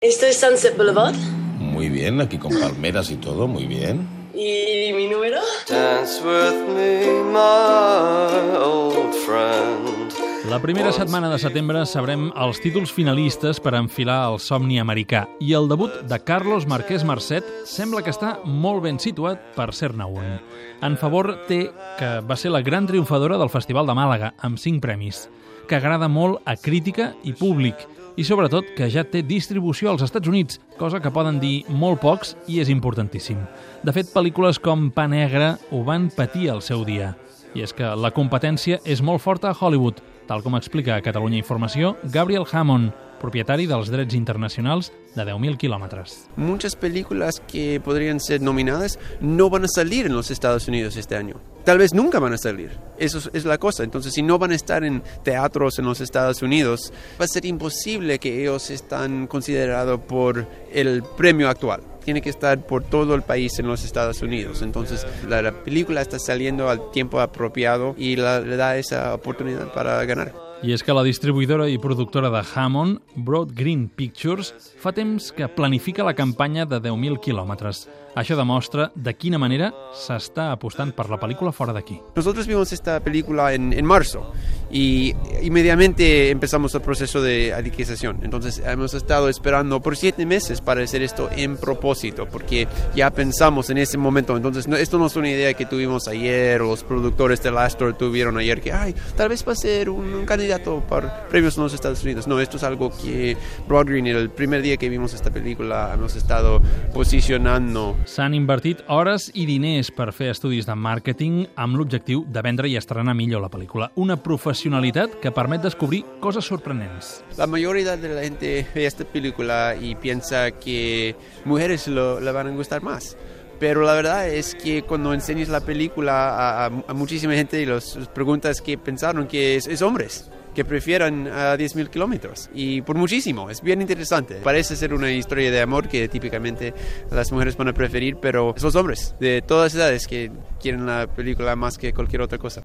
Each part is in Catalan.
Esto es Sunset Boulevard. Muy bien, aquí con palmeras y todo, muy bien. ¿Y mi número? Dance with me, my old friend. La primera setmana de setembre sabrem els títols finalistes per enfilar el somni americà i el debut de Carlos Marquès Marcet sembla que està molt ben situat per ser-ne un. En favor té que va ser la gran triomfadora del Festival de Màlaga amb cinc premis, que agrada molt a crítica i públic i sobretot que ja té distribució als Estats Units, cosa que poden dir molt pocs i és importantíssim. De fet, pel·lícules com Pa Negre ho van patir al seu dia. I és que la competència és molt forta a Hollywood, tal com explica a Catalunya Informació Gabriel Hammond, propietari dels drets internacionals de 10.000 kilómetros. Muchas películas que podrían ser nominadas no van a salir en los Estados Unidos este año. Tal vez nunca van a salir. Eso es- es la cosa. Entonces, si no van a estar en teatros en los Estados Unidos, va a ser imposible que ellos están considerados por el premio actual. Tiene que estar por todo el país en los Estados Unidos. Entonces, la, la película está saliendo al tiempo apropiado y la- le da esa oportunidad para ganar. I és que la distribuïdora i productora de Hammond, Broad Green Pictures, fa temps que planifica la campanya de 10.000 quilòmetres. Això demostra de quina manera s'està apostant per la pel·lícula fora d'aquí. Nosotros vimos esta película en, en marzo y inmediatamente empezamos el proceso de adquisición. Entonces hemos estado esperando por siete meses para hacer esto en propósito, porque ya pensamos en ese momento. Entonces no- esto no es una idea que tuvimos ayer los productores de Astor tuvieron ayer que, ay, tal vez va a ser un, un candidato para premios en los Estados Unidos. No, esto es algo que Broad Green, el primer día que vimos esta película, hemos estado posicionando S'han invertit hores i diners per fer estudis de màrqueting amb l'objectiu de vendre i estrenar millor la pel·lícula. Una professionalitat que permet descobrir coses sorprenents. La mayoría de la gente ve esta película y piensa que mujeres lo, le van a gustar más. Pero la verdad es que cuando enseñas la película a, a- a muchísima gente y los, preguntas que pensaron que es, es hombres que prefieran a 10.000 kilómetros y por muchísimo, es bien interesante. Parece ser una historia de amor que típicamente las mujeres van a preferir, pero son los hombres de todas edades que quieren la película más que cualquier otra cosa.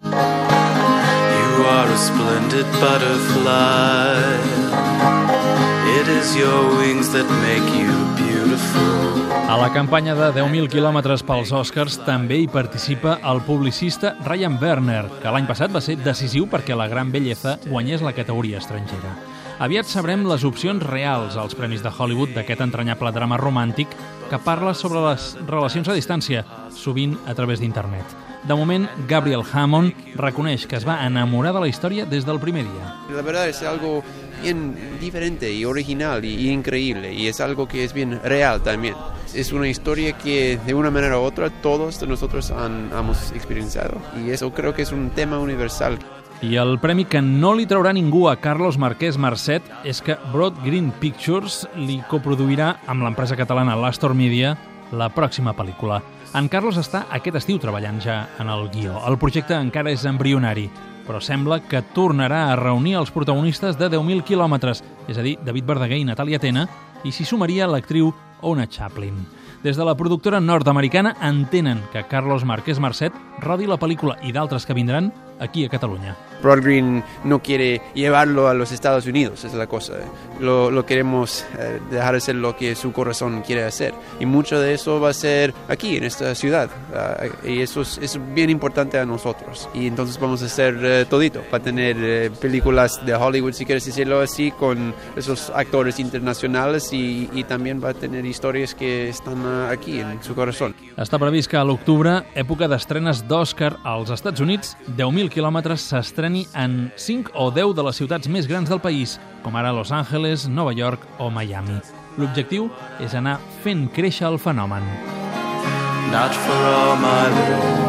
You are a splendid butterfly. It is your wings that make you beautiful. A la campanya de 10.000 quilòmetres pels Oscars també hi participa el publicista Ryan Werner, que l'any passat va ser decisiu perquè la Gran Belleza guanyés la categoria estrangera. Aviat sabrem les opcions reals als Premis de Hollywood d'aquest entranyable drama romàntic que parla sobre les relacions a distància, sovint a través d'internet. De moment, Gabriel Hammond reconeix que es va enamorar de la història des del primer dia. La verdad es algo bien diferente y original y, increíble y es algo que es bien real también. Es una historia que de una manera u otra todos nosotros han, hemos experienciado y eso creo que es un tema universal. I el premi que no li traurà ningú a Carlos Marquès Marcet és que Broad Green Pictures li coproduirà amb l'empresa catalana l'Astor Media la pròxima pel·lícula. En Carlos està aquest estiu treballant ja en el guió. El projecte encara és embrionari, però sembla que tornarà a reunir els protagonistes de 10.000 quilòmetres, és a dir, David Verdaguer i Natàlia Tena, i s'hi sumaria l'actriu Ona Chaplin. Des de la productora nord-americana entenen que Carlos Marquès Marcet rodi la pel·lícula i d'altres que vindran aquí a Catalunya. Broad Green no quiere llevarlo a los Estados Unidos, es la cosa. Lo, queremos eh, dejar hacer lo que su corazón quiere hacer. Y mucho de eso va a ser aquí, en esta ciudad. Ah, y eso es, es bien importante a nosotros. Y entonces vamos a hacer eh, todito, para tener eh, películas de Hollywood, si quieres decirlo así, con esos actores internacionales y, también va a tener historias que están ah, aquí, en su corazón. Està previst que a l'octubre, època d'estrenes d'Oscar als Estats Units, 10.000 quilòmetres s'estreni en 5 o 10 de les ciutats més grans del país, com ara Los Angeles, Nova York o Miami. L'objectiu és anar fent créixer el fenomen. Not for all my little